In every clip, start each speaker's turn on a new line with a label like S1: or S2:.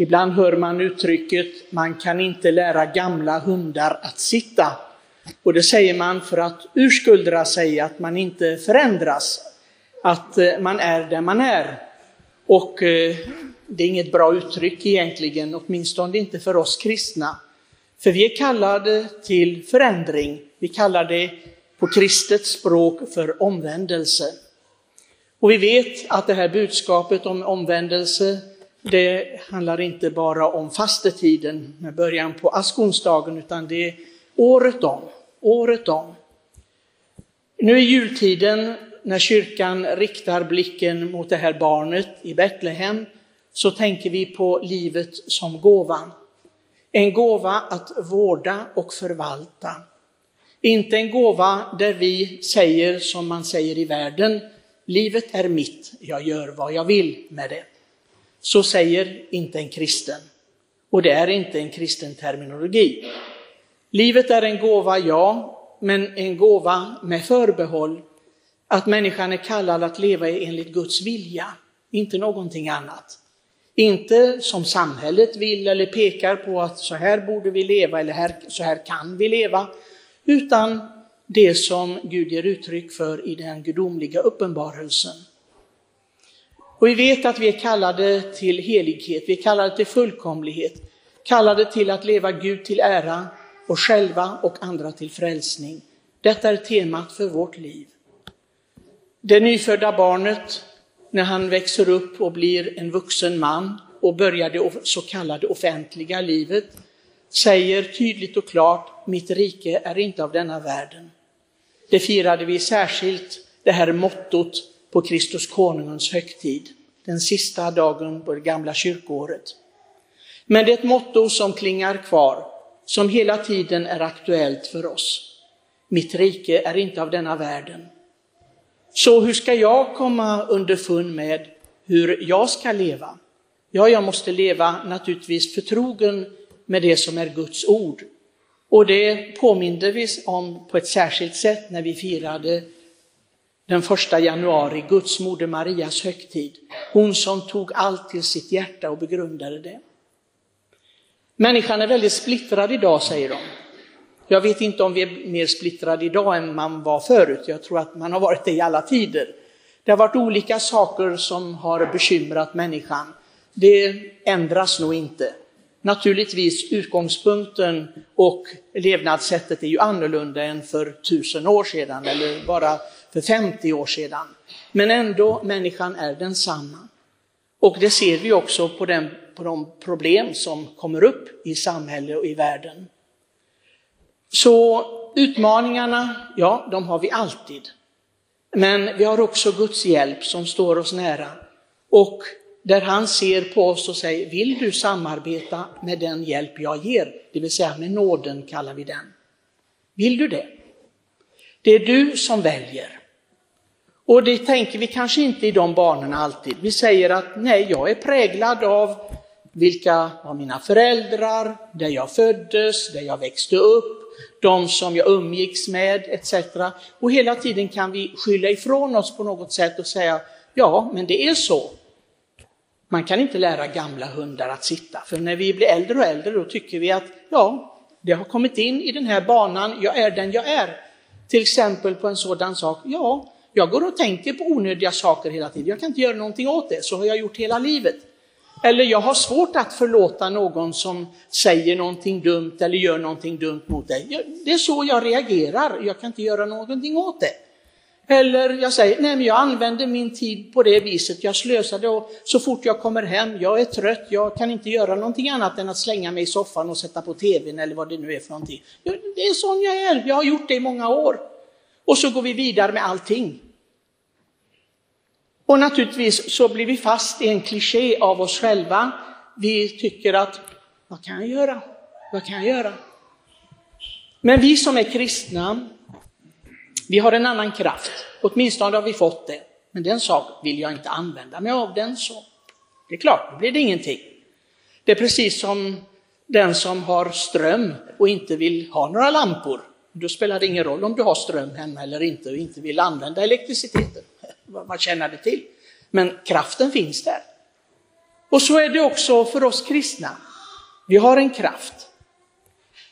S1: Ibland hör man uttrycket man kan inte lära gamla hundar att sitta. Och det säger man för att urskuldra sig, att man inte förändras, att eh, man är där man är. Och eh, det är inget bra uttryck egentligen, åtminstone inte för oss kristna. För vi är kallade till förändring. Vi kallar det på kristet språk för omvändelse. Och vi vet att det här budskapet om omvändelse, det handlar inte bara om fastetiden med början på askonsdagen, utan det är året om, året om. Nu i jultiden när kyrkan riktar blicken mot det här barnet i Betlehem så tänker vi på livet som gåva. En gåva att vårda och förvalta. Inte en gåva där vi säger som man säger i världen, livet är mitt, jag gör vad jag vill med det. Så säger inte en kristen. Och det är inte en kristen terminologi. Livet är en gåva, ja, men en gåva med förbehåll att människan är kallad att leva enligt Guds vilja, inte någonting annat. Inte som samhället vill eller pekar på att så här borde vi leva eller här, så här kan vi leva, utan det som Gud ger uttryck för i den gudomliga uppenbarelsen. Och vi vet att vi är kallade till helighet, vi är kallade till fullkomlighet, kallade till att leva Gud till ära och själva och andra till frälsning. Detta är temat för vårt liv. Det nyfödda barnet, när han växer upp och blir en vuxen man och börjar det så kallade offentliga livet, säger tydligt och klart, mitt rike är inte av denna världen. Det firade vi särskilt, det här mottot på Kristus konungens högtid, den sista dagen på det gamla kyrkoåret. Men det är ett motto som klingar kvar, som hela tiden är aktuellt för oss. Mitt rike är inte av denna världen. Så hur ska jag komma underfund med hur jag ska leva? Ja, jag måste leva naturligtvis förtrogen med det som är Guds ord. Och det påminde vi om på ett särskilt sätt när vi firade den första januari, Guds moder Marias högtid. Hon som tog allt till sitt hjärta och begrundade det. Människan är väldigt splittrad idag, säger de. Jag vet inte om vi är mer splittrade idag än man var förut. Jag tror att man har varit det i alla tider. Det har varit olika saker som har bekymrat människan. Det ändras nog inte. Naturligtvis utgångspunkten och levnadssättet är ju annorlunda än för tusen år sedan eller bara för 50 år sedan. Men ändå, människan är densamma. Och det ser vi också på, den, på de problem som kommer upp i samhället och i världen. Så utmaningarna, ja, de har vi alltid. Men vi har också Guds hjälp som står oss nära. Och där han ser på oss och säger, vill du samarbeta med den hjälp jag ger? Det vill säga med nåden kallar vi den. Vill du det? Det är du som väljer. Och det tänker vi kanske inte i de banorna alltid. Vi säger att nej, jag är präglad av vilka var mina föräldrar, där jag föddes, där jag växte upp, de som jag umgicks med etc. Och hela tiden kan vi skylla ifrån oss på något sätt och säga, ja, men det är så. Man kan inte lära gamla hundar att sitta, för när vi blir äldre och äldre då tycker vi att, ja, det har kommit in i den här banan, jag är den jag är. Till exempel på en sådan sak, ja, jag går och tänker på onödiga saker hela tiden, jag kan inte göra någonting åt det, så har jag gjort hela livet. Eller jag har svårt att förlåta någon som säger någonting dumt eller gör någonting dumt mot dig. Det är så jag reagerar, jag kan inte göra någonting åt det. Eller jag säger, nej men jag använder min tid på det viset, jag slösar det och så fort jag kommer hem, jag är trött, jag kan inte göra någonting annat än att slänga mig i soffan och sätta på tvn eller vad det nu är för någonting. Det är sån jag är, jag har gjort det i många år. Och så går vi vidare med allting. Och naturligtvis så blir vi fast i en kliché av oss själva. Vi tycker att, vad kan jag göra? Vad kan jag göra? Men vi som är kristna, vi har en annan kraft. Åtminstone har vi fått det. Men den sak vill jag inte använda mig av den så. Det är klart, då blir det ingenting. Det är precis som den som har ström och inte vill ha några lampor. Då spelar det ingen roll om du har ström hemma eller inte och inte vill använda elektriciteten vad tjänar det till? Men kraften finns där. Och så är det också för oss kristna. Vi har en kraft.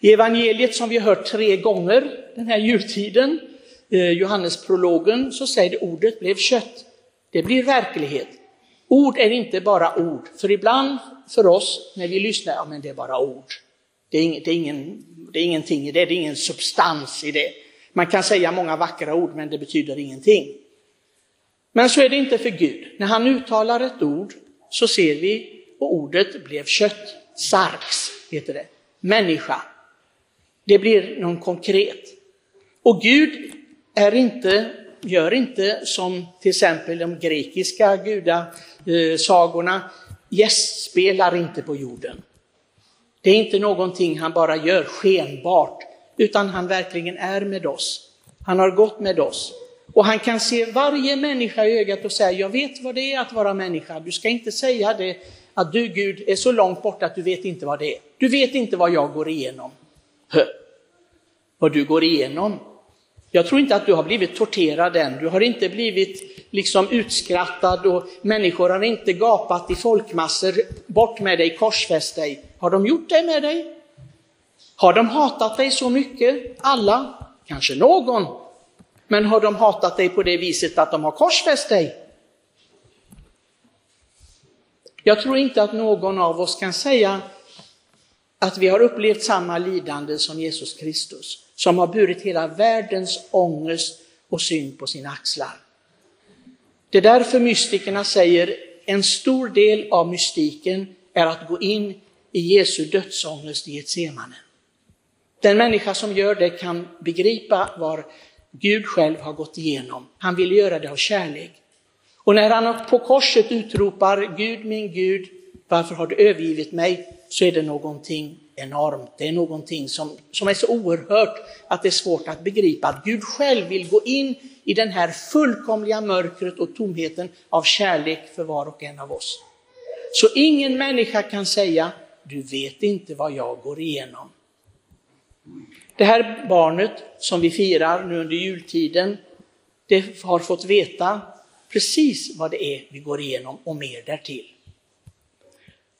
S1: I evangeliet som vi har hört tre gånger den här jultiden, Eh, Johannesprologen, så säger det ordet blev kött. Det blir verklighet. Ord är inte bara ord, för ibland för oss när vi lyssnar, ja men det är bara ord. Det är, ing, det är, ingen, det är ingenting i det, det är ingen substans i det. Man kan säga många vackra ord men det betyder ingenting. Men så är det inte för Gud. När han uttalar ett ord så ser vi, och ordet blev kött, sarx heter det, människa. Det blir någon konkret. Och Gud är inte, gör inte som till exempel de grekiska gudasagorna, eh, gästspelar inte på jorden. Det är inte någonting han bara gör skenbart, utan han verkligen är med oss. Han har gått med oss. Och han kan se varje människa i ögat och säga, jag vet vad det är att vara människa. Du ska inte säga det att du Gud är så långt borta att du vet inte vad det är. Du vet inte vad jag går igenom. Hör. Vad du går igenom. Jag tror inte att du har blivit torterad än. Du har inte blivit liksom utskrattad och människor har inte gapat i folkmassor, bort med dig, korsfäst dig. Har de gjort det med dig? Har de hatat dig så mycket? Alla? Kanske någon? Men har de hatat dig på det viset att de har korsfäst dig? Jag tror inte att någon av oss kan säga att vi har upplevt samma lidande som Jesus Kristus, som har burit hela världens ångest och synd på sina axlar. Det är därför mystikerna säger en stor del av mystiken är att gå in i Jesu dödsångest i Getsemane. Den människa som gör det kan begripa vad Gud själv har gått igenom. Han vill göra det av kärlek. Och när han på korset utropar Gud min Gud, varför har du övergivit mig? Så är det någonting enormt. Det är någonting som, som är så oerhört att det är svårt att begripa. Att Gud själv vill gå in i den här fullkomliga mörkret och tomheten av kärlek för var och en av oss. Så ingen människa kan säga, du vet inte vad jag går igenom. Det här barnet som vi firar nu under jultiden, det har fått veta precis vad det är vi går igenom och mer därtill.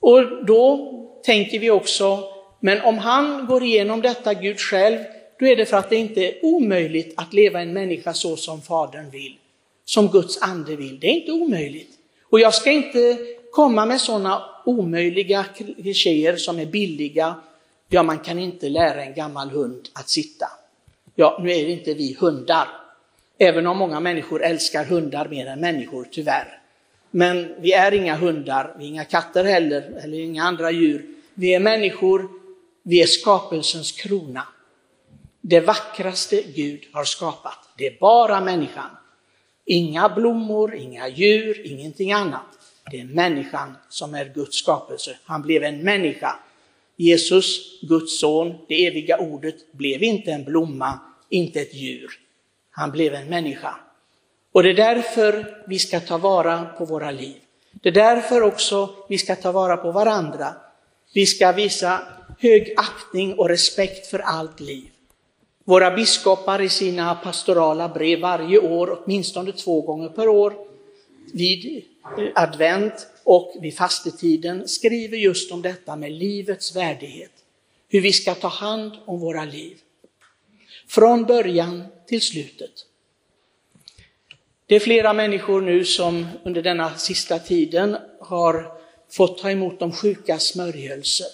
S1: Och då tänker vi också, men om han går igenom detta, Gud själv, då är det för att det inte är omöjligt att leva en människa så som Fadern vill, som Guds ande vill. Det är inte omöjligt. Och jag ska inte komma med sådana omöjliga klichéer som är billiga. Ja, man kan inte lära en gammal hund att sitta. Ja, nu är det inte vi hundar, även om många människor älskar hundar mer än människor, tyvärr. Men vi är inga hundar, vi är inga katter heller, eller inga andra djur. Vi är människor, vi är skapelsens krona. Det vackraste Gud har skapat, det är bara människan. Inga blommor, inga djur, ingenting annat. Det är människan som är Guds skapelse. Han blev en människa. Jesus, Guds son, det eviga ordet, blev inte en blomma, inte ett djur. Han blev en människa. Och det är därför vi ska ta vara på våra liv. Det är därför också vi ska ta vara på varandra. Vi ska visa hög aktning och respekt för allt liv. Våra biskopar i sina pastorala brev varje år, åtminstone två gånger per år, vid eh, advent och vid fastetiden skriver just om detta med livets värdighet. Hur vi ska ta hand om våra liv. Från början till slutet. Det är flera människor nu som under denna sista tiden har fått ta emot de sjuka smörjelse.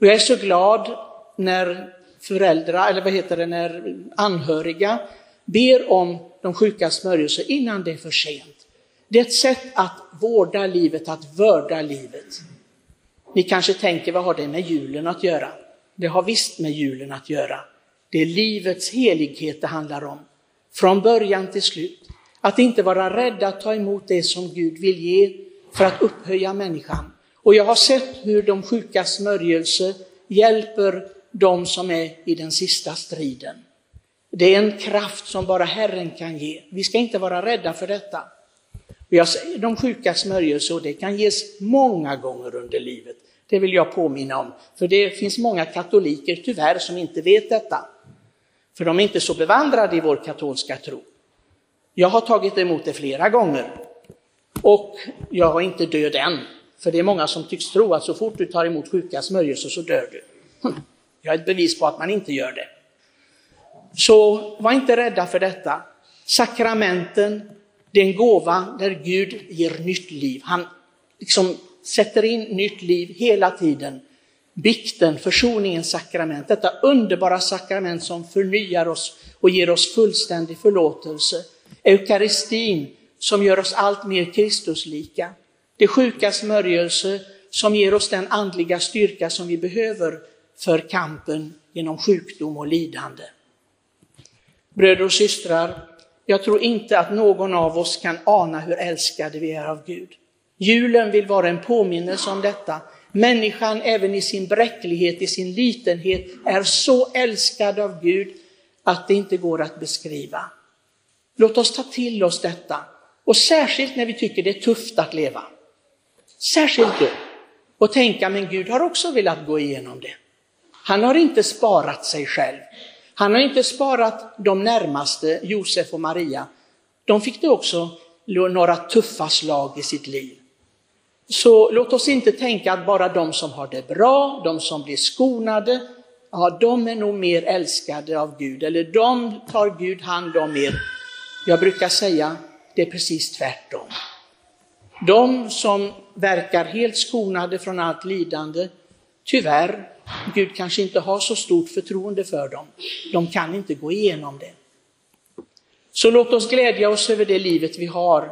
S1: Och jag är så glad när föräldrar, eller vad heter det, när anhöriga ber om de sjuka smörjelse innan det är för sent. Det är ett sätt att vårda livet, att vörda livet. Ni kanske tänker, vad har det med julen att göra? Det har visst med julen att göra. Det är livets helighet det handlar om. Från början till slut. Att inte vara rädd att ta emot det som Gud vill ge för att upphöja människan. Och jag har sett hur de sjuka smörjelse hjälper de som är i den sista striden. Det är en kraft som bara Herren kan ge. Vi ska inte vara rädda för detta. Jag säger de sjuka smörjelse och det kan ges många gånger under livet. Det vill jag påminna om, för det finns många katoliker tyvärr som inte vet detta. För de är inte så bevandrade i vår katolska tro. Jag har tagit emot det flera gånger och jag är inte död än. För det är många som tycks tro att så fort du tar emot sjuka smörjelser så dör du. Hm. Jag är ett bevis på att man inte gör det. Så var inte rädda för detta. Sakramenten, det är en gåva där Gud ger nytt liv. Han liksom sätter in nytt liv hela tiden. Bikten, försoningens sakrament, detta underbara sakrament som förnyar oss och ger oss fullständig förlåtelse. Eukaristin som gör oss allt mer Kristuslika. Det sjuka smörjelse som ger oss den andliga styrka som vi behöver för kampen genom sjukdom och lidande. Bröder och systrar, jag tror inte att någon av oss kan ana hur älskade vi är av Gud. Julen vill vara en påminnelse om detta. Människan, även i sin bräcklighet, i sin litenhet, är så älskad av Gud att det inte går att beskriva. Låt oss ta till oss detta. Och särskilt när vi tycker det är tufft att leva. Särskilt då. Och tänka, men Gud har också velat gå igenom det. Han har inte sparat sig själv. Han har inte sparat de närmaste, Josef och Maria. De fick det också några tuffa slag i sitt liv. Så låt oss inte tänka att bara de som har det bra, de som blir skonade, ja, de är nog mer älskade av Gud, eller de tar Gud hand om mer. Jag brukar säga, det är precis tvärtom. De som verkar helt skonade från allt lidande, tyvärr, Gud kanske inte har så stort förtroende för dem. De kan inte gå igenom det. Så låt oss glädja oss över det livet vi har,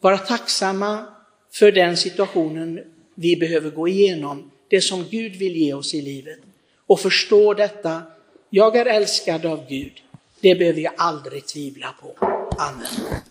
S1: vara tacksamma för den situationen vi behöver gå igenom, det som Gud vill ge oss i livet. Och förstå detta, jag är älskad av Gud. Det behöver jag aldrig tvivla på. Amen.